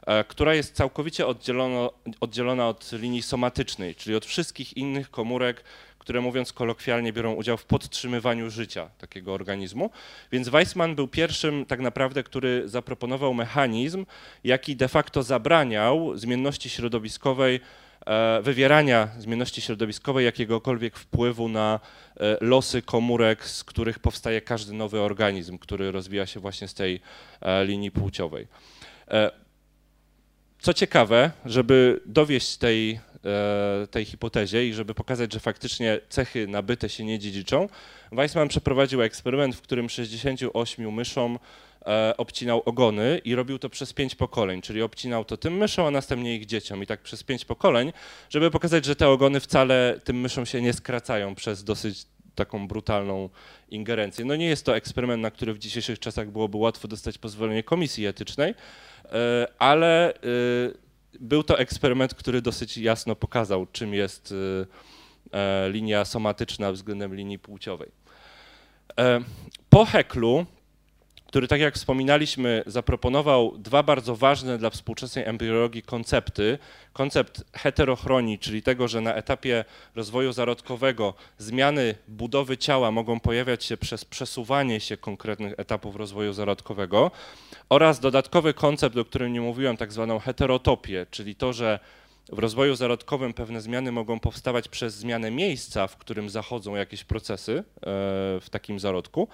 e, która jest całkowicie oddzielona, oddzielona od linii somatycznej, czyli od wszystkich innych komórek, które mówiąc kolokwialnie biorą udział w podtrzymywaniu życia takiego organizmu. Więc Weissman był pierwszym tak naprawdę, który zaproponował mechanizm, jaki de facto zabraniał zmienności środowiskowej wywierania zmienności środowiskowej jakiegokolwiek wpływu na losy komórek, z których powstaje każdy nowy organizm, który rozwija się właśnie z tej linii płciowej. Co ciekawe, żeby dowieść tej, tej hipotezie i żeby pokazać, że faktycznie cechy nabyte się nie dziedziczą, Weissman przeprowadził eksperyment, w którym 68 myszom e, obcinał ogony i robił to przez pięć pokoleń, czyli obcinał to tym myszom, a następnie ich dzieciom i tak przez pięć pokoleń, żeby pokazać, że te ogony wcale tym myszom się nie skracają przez dosyć taką brutalną ingerencję. No nie jest to eksperyment, na który w dzisiejszych czasach byłoby łatwo dostać pozwolenie komisji etycznej, e, ale e, był to eksperyment, który dosyć jasno pokazał, czym jest linia somatyczna względem linii płciowej. Po Heklu, który, tak jak wspominaliśmy, zaproponował dwa bardzo ważne dla współczesnej embriologii koncepty. Koncept heterochronii, czyli tego, że na etapie rozwoju zarodkowego zmiany budowy ciała mogą pojawiać się przez przesuwanie się konkretnych etapów rozwoju zarodkowego oraz dodatkowy koncept, o którym nie mówiłem, tak zwaną heterotopię, czyli to, że w rozwoju zarodkowym pewne zmiany mogą powstawać przez zmianę miejsca, w którym zachodzą jakieś procesy e, w takim zarodku.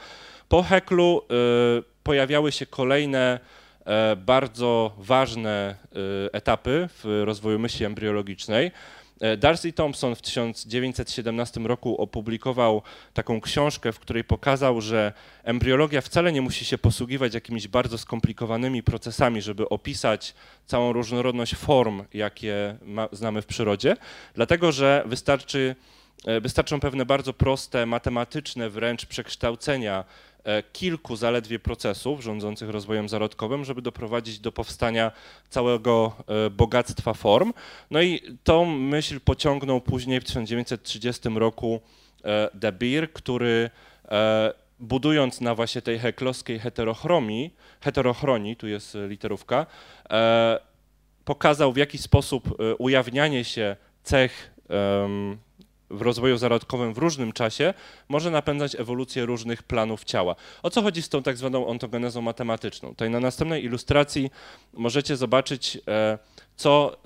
Po Heklu e, pojawiały się kolejne e, bardzo ważne etapy w rozwoju myśli embriologicznej. E, Darcy Thompson w 1917 roku opublikował taką książkę, w której pokazał, że embriologia wcale nie musi się posługiwać jakimiś bardzo skomplikowanymi procesami, żeby opisać całą różnorodność form, jakie ma, znamy w przyrodzie, dlatego że wystarczy, e, wystarczą pewne bardzo proste, matematyczne wręcz przekształcenia kilku zaledwie procesów rządzących rozwojem zarodkowym, żeby doprowadzić do powstania całego e, bogactwa form. No i tą myśl pociągnął później w 1930 roku e, De Beer, który budując na właśnie tej heklowskiej heterochromii, heterochronii, tu jest literówka, pokazał w jaki sposób ujawnianie się cech w rozwoju zarodkowym w różnym czasie może napędzać ewolucję różnych planów ciała. O co chodzi z tą tak zwaną ontogenezą matematyczną? Tutaj na następnej ilustracji możecie zobaczyć, e, co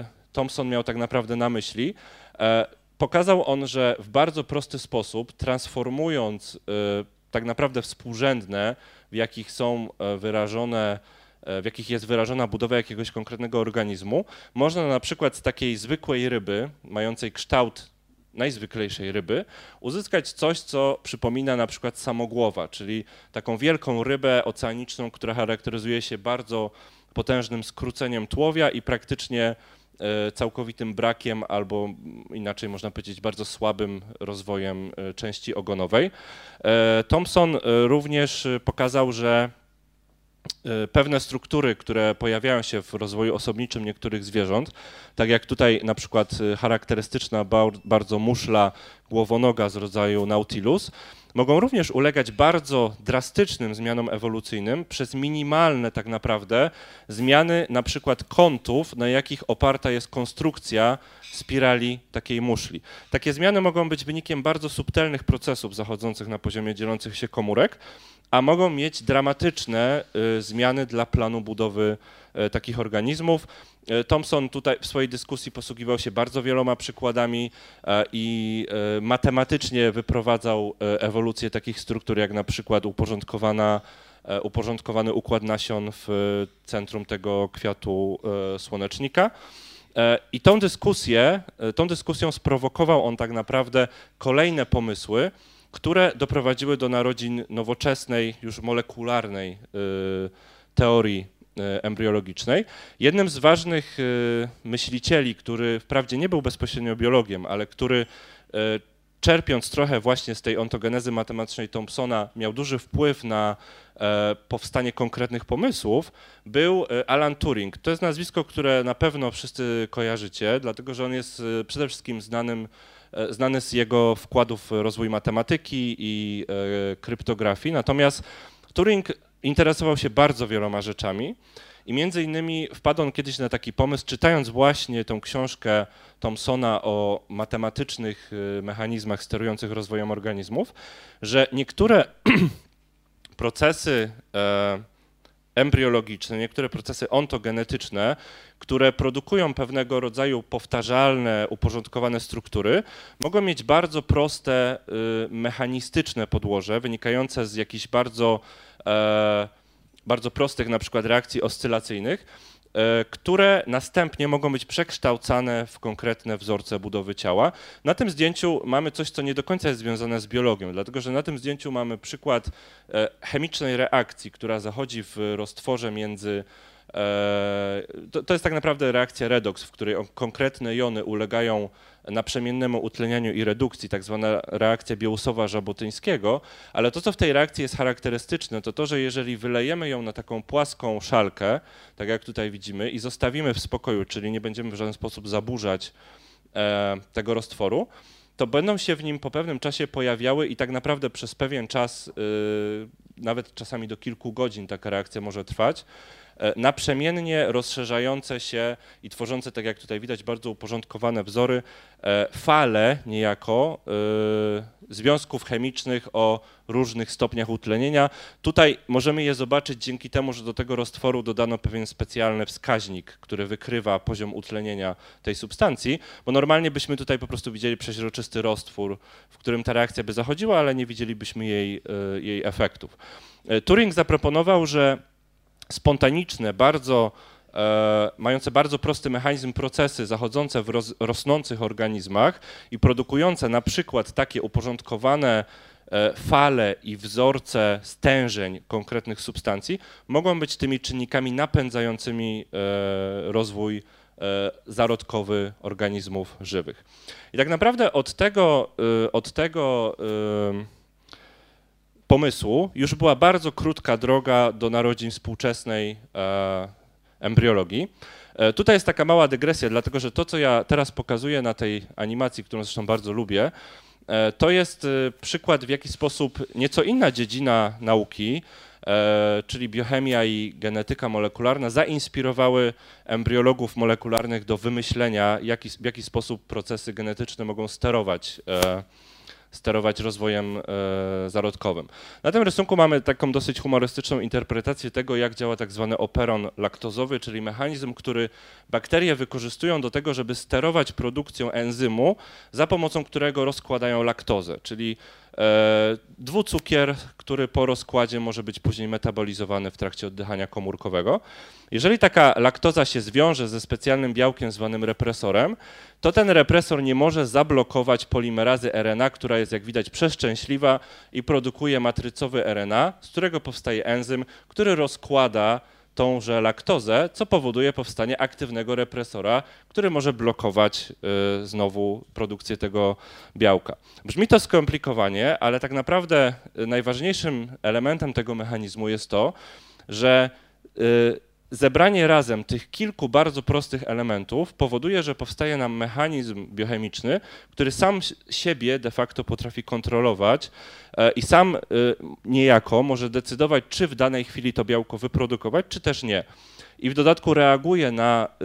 e, Thomson miał tak naprawdę na myśli. E, pokazał on, że w bardzo prosty sposób, transformując tak naprawdę współrzędne, w jakich są wyrażone w jakich jest wyrażona budowa jakiegoś konkretnego organizmu, można na przykład z takiej zwykłej ryby, mającej kształt najzwyklejszej ryby, uzyskać coś, co przypomina na przykład samogłowa, czyli taką wielką rybę oceaniczną, która charakteryzuje się bardzo potężnym skróceniem tłowia i praktycznie e, całkowitym brakiem albo inaczej można powiedzieć bardzo słabym rozwojem e, części ogonowej. E, Thomson również pokazał, że pewne struktury, które pojawiają się w rozwoju osobniczym niektórych zwierząt, tak jak tutaj na przykład e, charakterystyczna bardzo muszla głowonoga z rodzaju Nautilus, mogą również ulegać bardzo drastycznym zmianom ewolucyjnym przez minimalne tak naprawdę zmiany na przykład kątów, na jakich oparta jest konstrukcja spirali takiej muszli. Takie zmiany mogą być wynikiem bardzo subtelnych procesów zachodzących na poziomie dzielących się komórek, a mogą mieć dramatyczne y, zmiany dla planu budowy y, takich organizmów. Y, Thomson tutaj w swojej dyskusji posługiwał się bardzo wieloma przykładami i matematycznie wyprowadzał ewolucję takich struktur, jak na przykład uporządkowana, uporządkowany układ nasion w centrum tego kwiatu słonecznika. I tą dyskusję, tą dyskusją sprowokował on tak naprawdę kolejne pomysły, które doprowadziły do narodzin nowoczesnej, już molekularnej teorii embriologicznej. Jednym z ważnych y, myślicieli, który wprawdzie nie był bezpośrednio biologiem, ale który czerpiąc trochę właśnie z tej ontogenezy matematycznej Thompsona, miał duży wpływ na e, powstanie konkretnych pomysłów, był Alan Turing. To jest nazwisko, które na pewno wszyscy kojarzycie, dlatego że on jest przede wszystkim znanym E, znany z jego wkładów w rozwój matematyki i e, kryptografii. Natomiast Turing interesował się bardzo wieloma rzeczami i między innymi wpadł on kiedyś na taki pomysł, czytając właśnie tą książkę Thomsona o matematycznych e, mechanizmach sterujących rozwojem organizmów, że niektóre (clears throat) procesy embriologiczne, niektóre procesy ontogenetyczne, które produkują pewnego rodzaju powtarzalne, uporządkowane struktury, mogą mieć bardzo proste, y, mechanistyczne podłoże, wynikające z jakichś bardzo, e, bardzo prostych na przykład reakcji oscylacyjnych, E, które następnie mogą być przekształcane w konkretne wzorce budowy ciała. Na tym zdjęciu mamy coś, co nie do końca jest związane z biologią, dlatego że na tym zdjęciu mamy przykład e, chemicznej reakcji, która zachodzi w roztworze między e, to, to, jest tak naprawdę reakcja redox, w której konkretne jony ulegają naprzemiennemu utlenianiu i redukcji, tak zwana reakcja Biełusowa-Żabotyńskiego, ale to, co w tej reakcji jest charakterystyczne, to to, że jeżeli wylejemy ją na taką płaską szalkę, tak jak tutaj widzimy, i zostawimy w spokoju, czyli nie będziemy w żaden sposób zaburzać e, tego roztworu, to będą się w nim po pewnym czasie pojawiały i tak naprawdę przez pewien czas, y, nawet czasami do kilku godzin taka reakcja może trwać, naprzemiennie rozszerzające się i tworzące, tak jak tutaj widać, bardzo uporządkowane wzory, e, fale niejako e, związków chemicznych o różnych stopniach utlenienia. Tutaj możemy je zobaczyć dzięki temu, że do tego roztworu dodano pewien specjalny wskaźnik, który wykrywa poziom utlenienia tej substancji, bo normalnie byśmy tutaj po prostu widzieli przeźroczysty roztwór, w którym ta reakcja by zachodziła, ale nie widzielibyśmy jej, jej efektów. Turing zaproponował, że spontaniczne, bardzo, e, mające bardzo prosty mechanizm procesy zachodzące w roz, rosnących organizmach i produkujące na przykład takie uporządkowane e, fale i wzorce stężeń konkretnych substancji mogą być tymi czynnikami napędzającymi e, rozwój zarodkowy organizmów żywych. I tak naprawdę od tego, od tego pomysłu już była bardzo krótka droga do narodzin współczesnej e, embriologii. E, tutaj jest taka mała dygresja, dlatego że to, co ja teraz pokazuję na tej animacji, którą zresztą bardzo lubię, e, to jest przykład, w jaki sposób nieco inna dziedzina nauki, czyli biochemia i genetyka molekularna, zainspirowały embriologów molekularnych do wymyślenia, w jaki sposób procesy genetyczne mogą sterować sterować rozwojem e, zarodkowym. Na tym rysunku mamy taką dosyć humorystyczną interpretację tego, jak działa tak zwany operon laktozowy, czyli mechanizm, który bakterie wykorzystują do tego, żeby sterować produkcją enzymu, za pomocą którego rozkładają laktozę, czyli dwucukier, który po rozkładzie może być później metabolizowany w trakcie oddychania komórkowego. Jeżeli taka laktoza się zwiąże ze specjalnym białkiem zwanym represorem, to ten represor nie może zablokować polimerazy RNA, która jest jak widać przeszczęśliwa i produkuje matrycowy RNA, z którego powstaje enzym, który rozkłada tąże laktozę, co powoduje powstanie aktywnego represora, który może blokować y, znowu produkcję tego białka. Brzmi to skomplikowanie, ale tak naprawdę y, najważniejszym elementem tego mechanizmu jest to, że y, zebranie razem tych kilku bardzo prostych elementów powoduje, że powstaje nam mechanizm biochemiczny, który sam siebie de facto potrafi kontrolować e, i sam e, niejako może decydować, czy w danej chwili to białko wyprodukować, czy też nie. I w dodatku reaguje na, e,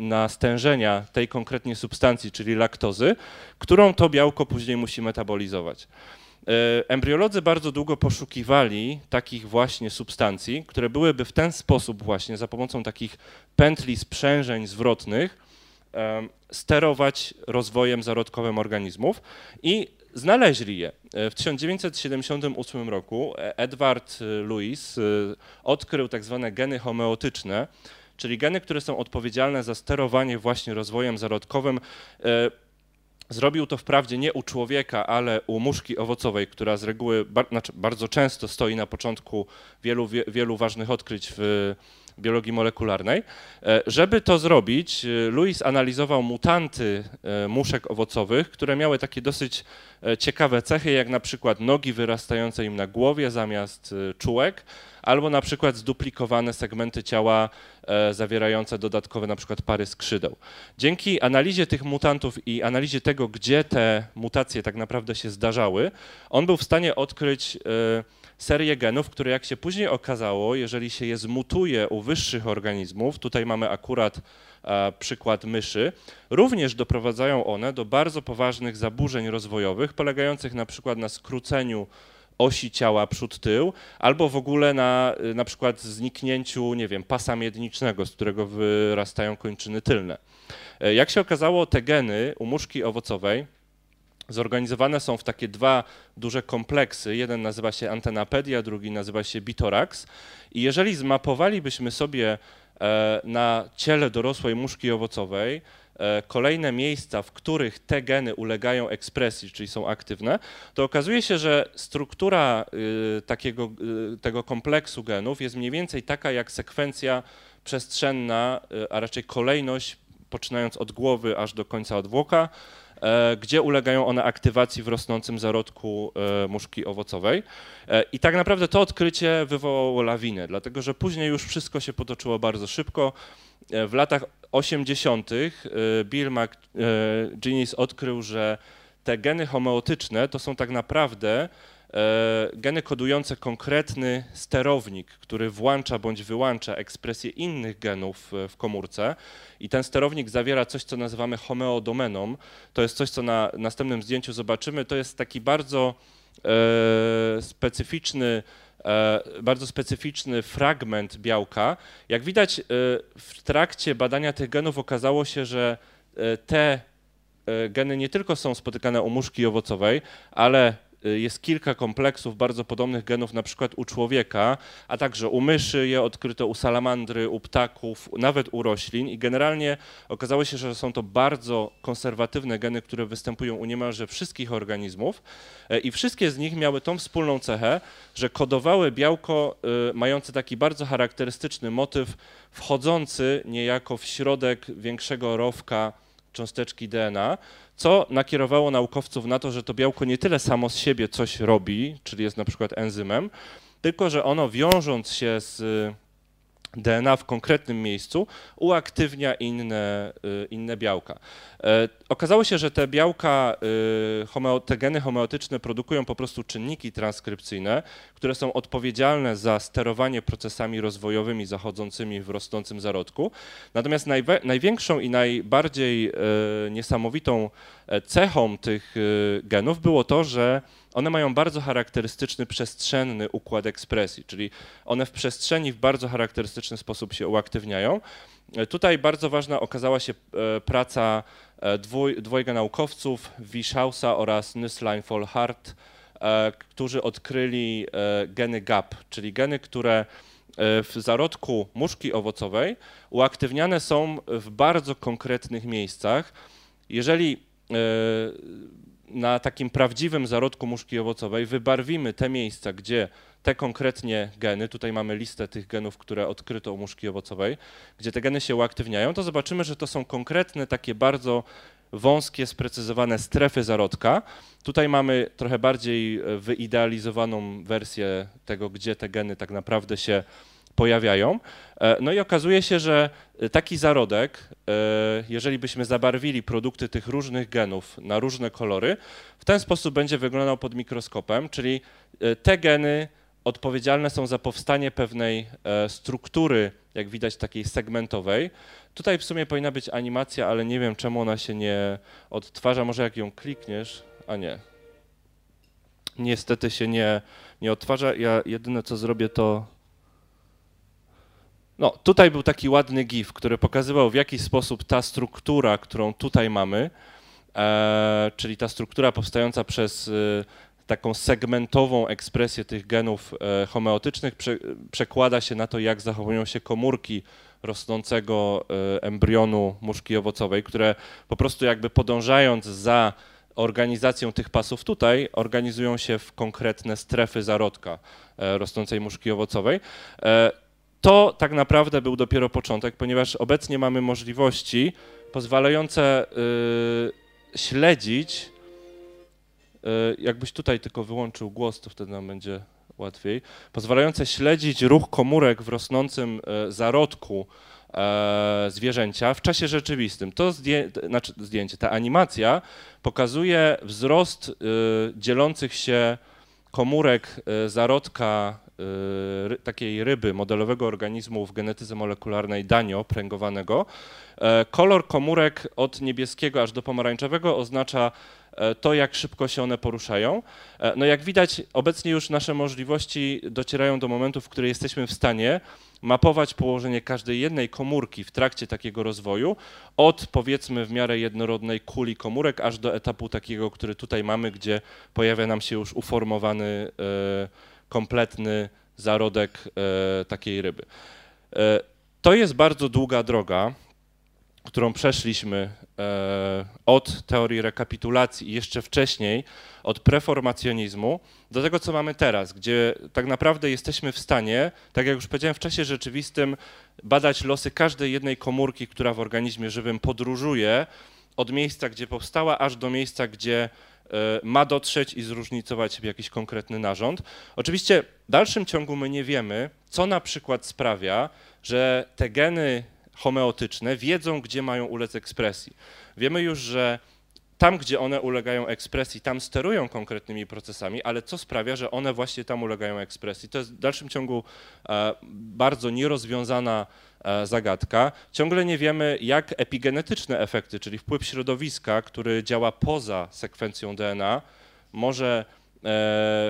na stężenia tej konkretnie substancji, czyli laktozy, którą to białko później musi metabolizować. E, embriolodzy bardzo długo poszukiwali takich właśnie substancji, które byłyby w ten sposób właśnie za pomocą takich pętli sprzężeń zwrotnych sterować rozwojem zarodkowym organizmów i znaleźli je. E, w 1978 roku e, Edward Lewis odkrył tak zwane geny homeotyczne, czyli geny, które są odpowiedzialne za sterowanie właśnie rozwojem zarodkowym Zrobił to wprawdzie nie u człowieka, ale u muszki owocowej, która z reguły znaczy bardzo często stoi na początku wielu, wie, wielu ważnych odkryć w biologii molekularnej. E, żeby to zrobić, e, Louis analizował mutanty e, muszek owocowych, które miały takie dosyć ciekawe cechy, jak na przykład nogi wyrastające im na głowie zamiast czułek, albo na przykład zduplikowane segmenty ciała zawierające dodatkowe na przykład pary skrzydeł. Dzięki analizie tych mutantów i analizie tego, gdzie te mutacje tak naprawdę się zdarzały, on był w stanie odkryć serię genów, które jak się później okazało, jeżeli się je zmutuje u wyższych organizmów, tutaj mamy akurat e, przykład myszy, również doprowadzają one do bardzo poważnych zaburzeń rozwojowych, polegających na przykład na skróceniu osi ciała przód-tył, albo w ogóle na na przykład zniknięciu, nie wiem, pasa miednicznego, z którego wyrastają kończyny tylne. Jak się okazało, te geny u muszki owocowej zorganizowane są w takie dwa duże kompleksy. Jeden nazywa się antenapedia, drugi nazywa się bitorax. I jeżeli zmapowalibyśmy sobie e, na ciele dorosłej muszki owocowej e, kolejne miejsca, w których te geny ulegają ekspresji, czyli są aktywne, to okazuje się, że struktura y, takiego, y, tego kompleksu genów jest mniej więcej taka jak sekwencja przestrzenna, y, a raczej kolejność, poczynając od głowy aż do końca odwłoka, gdzie ulegają one aktywacji w rosnącym zarodku e, muszki owocowej. E, I tak naprawdę to odkrycie wywołało lawinę, dlatego że później już wszystko się potoczyło bardzo szybko. W latach 80. Bill McGinnis odkrył, że te geny homeotyczne to są tak naprawdę E, geny kodujące konkretny sterownik, który włącza bądź wyłącza ekspresję innych genów w komórce i ten sterownik zawiera coś, co nazywamy homeodomeną. To jest coś, co na następnym zdjęciu zobaczymy. To jest taki bardzo e, specyficzny e, bardzo specyficzny fragment białka. Jak widać, w trakcie badania tych genów okazało się, że te geny nie tylko są spotykane u muszki owocowej, ale jest kilka kompleksów bardzo podobnych genów, na przykład u człowieka, a także u myszy je odkryto, u salamandry, u ptaków, nawet u roślin. I generalnie okazało się, że są to bardzo konserwatywne geny, które występują u niemalże wszystkich organizmów e, i wszystkie z nich miały tą wspólną cechę, że kodowały białko y, mające taki bardzo charakterystyczny motyw wchodzący niejako w środek większego rowka cząsteczki DNA, co nakierowało naukowców na to, że to białko nie tyle samo z siebie coś robi, czyli jest na przykład enzymem, tylko że ono wiążąc się z DNA w konkretnym miejscu uaktywnia inne, y, inne białka. E, okazało się, że te białka, y, te geny homeotyczne produkują po prostu czynniki transkrypcyjne, które są odpowiedzialne za sterowanie procesami rozwojowymi zachodzącymi w rosnącym zarodku. Natomiast największą i najbardziej e, niesamowitą e, cechą tych genów było to, że one mają bardzo charakterystyczny przestrzenny układ ekspresji, czyli one w przestrzeni w bardzo charakterystyczny sposób się uaktywniają. Tutaj bardzo ważna okazała się e, praca e, dwój, dwojga naukowców, Wischausa oraz Nüsslein Volhart, e, którzy odkryli geny GAP, czyli geny, które w zarodku muszki owocowej uaktywniane są w bardzo konkretnych miejscach. Jeżeli na takim prawdziwym zarodku muszki owocowej wybarwimy te miejsca, gdzie te konkretnie geny, tutaj mamy listę tych genów, które odkryto u muszki owocowej, gdzie te geny się uaktywniają, to zobaczymy, że to są konkretne, takie bardzo wąskie, sprecyzowane strefy zarodka. Tutaj mamy trochę bardziej wyidealizowaną wersję tego, gdzie te geny tak naprawdę się pojawiają. E, no i okazuje się, że taki zarodek, e, jeżeli byśmy zabarwili produkty tych różnych genów na różne kolory, w ten sposób będzie wyglądał pod mikroskopem, czyli e, te geny odpowiedzialne są za powstanie pewnej struktury, jak widać, takiej segmentowej. Tutaj w sumie powinna być animacja, ale nie wiem, czemu ona się nie odtwarza. Może jak ją klikniesz, a nie. Niestety się nie, nie odtwarza. Ja jedyne co zrobię, to no, tutaj był taki ładny GIF, który pokazywał w jaki sposób ta struktura, którą tutaj mamy, e, czyli ta struktura powstająca przez e, taką segmentową ekspresję tych genów e, homeotycznych prze, przekłada się na to, jak zachowują się komórki rosnącego e, embrionu muszki owocowej, które po prostu jakby podążając za organizacją tych pasów tutaj, organizują się w konkretne strefy zarodka e, rosnącej muszki owocowej. To tak naprawdę był dopiero początek, ponieważ obecnie mamy możliwości pozwalające y, śledzić, y, jakbyś tutaj tylko wyłączył głos, to wtedy nam będzie łatwiej, pozwalające śledzić ruch komórek w rosnącym y, zarodku zwierzęcia w czasie rzeczywistym. To zdję, znaczy zdjęcie, ta animacja pokazuje wzrost dzielących się komórek zarodka Y, takiej ryby, modelowego organizmu w genetyce molekularnej danio pręgowanego. E, kolor komórek od niebieskiego aż do pomarańczowego oznacza e, to, jak szybko się one poruszają. E, no jak widać, obecnie już nasze możliwości docierają do momentu, w którym jesteśmy w stanie mapować położenie każdej jednej komórki w trakcie takiego rozwoju, od powiedzmy w miarę jednorodnej kuli komórek, aż do etapu takiego, który tutaj mamy, gdzie pojawia nam się już uformowany, kompletny zarodek takiej ryby. To jest bardzo długa droga, którą przeszliśmy e, od teorii rekapitulacji i jeszcze wcześniej od preformacjonizmu do tego, co mamy teraz, gdzie tak naprawdę jesteśmy w stanie, tak jak już powiedziałem, w czasie rzeczywistym badać losy każdej jednej komórki, która w organizmie żywym podróżuje od miejsca, gdzie powstała, aż do miejsca, gdzie e, ma dotrzeć i zróżnicować jakiś konkretny narząd. Oczywiście w dalszym ciągu my nie wiemy, co na przykład sprawia, że te geny homeotyczne wiedzą, gdzie mają ulec ekspresji. Wiemy już, że tam, gdzie one ulegają ekspresji, tam sterują konkretnymi procesami, ale co sprawia, że one właśnie tam ulegają ekspresji? To jest w dalszym ciągu e, bardzo nierozwiązana e, zagadka. Ciągle nie wiemy, jak epigenetyczne efekty, czyli wpływ środowiska, który działa poza sekwencją DNA, może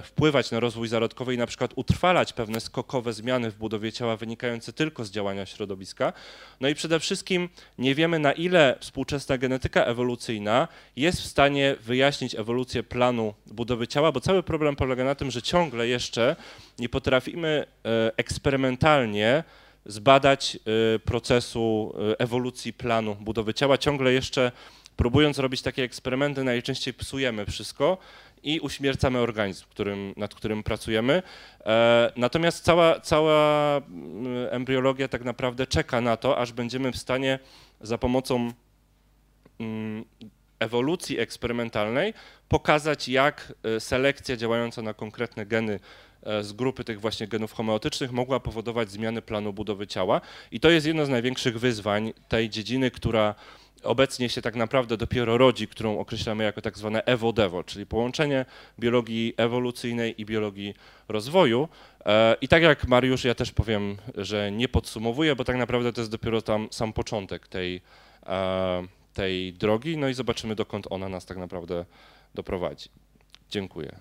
wpływać na rozwój zarodkowy i na przykład utrwalać pewne skokowe zmiany w budowie ciała wynikające tylko z działania środowiska. No i przede wszystkim nie wiemy na ile współczesna genetyka ewolucyjna jest w stanie wyjaśnić ewolucję planu budowy ciała, bo cały problem polega na tym, że ciągle jeszcze nie potrafimy e, eksperymentalnie zbadać e, procesu ewolucji planu budowy ciała. Ciągle jeszcze próbując robić takie eksperymenty, najczęściej psujemy wszystko i uśmiercamy organizm, którym, nad którym pracujemy. E, natomiast cała, cała mm, embriologia tak naprawdę czeka na to, aż będziemy w stanie za pomocą mm, ewolucji eksperymentalnej pokazać, jak e, selekcja działająca na konkretne geny e, z grupy tych właśnie genów homeotycznych mogła powodować zmiany planu budowy ciała. I to jest jedno z największych wyzwań tej dziedziny, która obecnie się tak naprawdę dopiero rodzi, którą określamy jako tak zwane evo-devo, czyli połączenie biologii ewolucyjnej i biologii rozwoju. E, I tak jak Mariusz, ja też powiem, że nie podsumowuję, bo tak naprawdę to jest dopiero tam sam początek tej, e, tej drogi, no i zobaczymy, dokąd ona nas tak naprawdę doprowadzi. Dziękuję.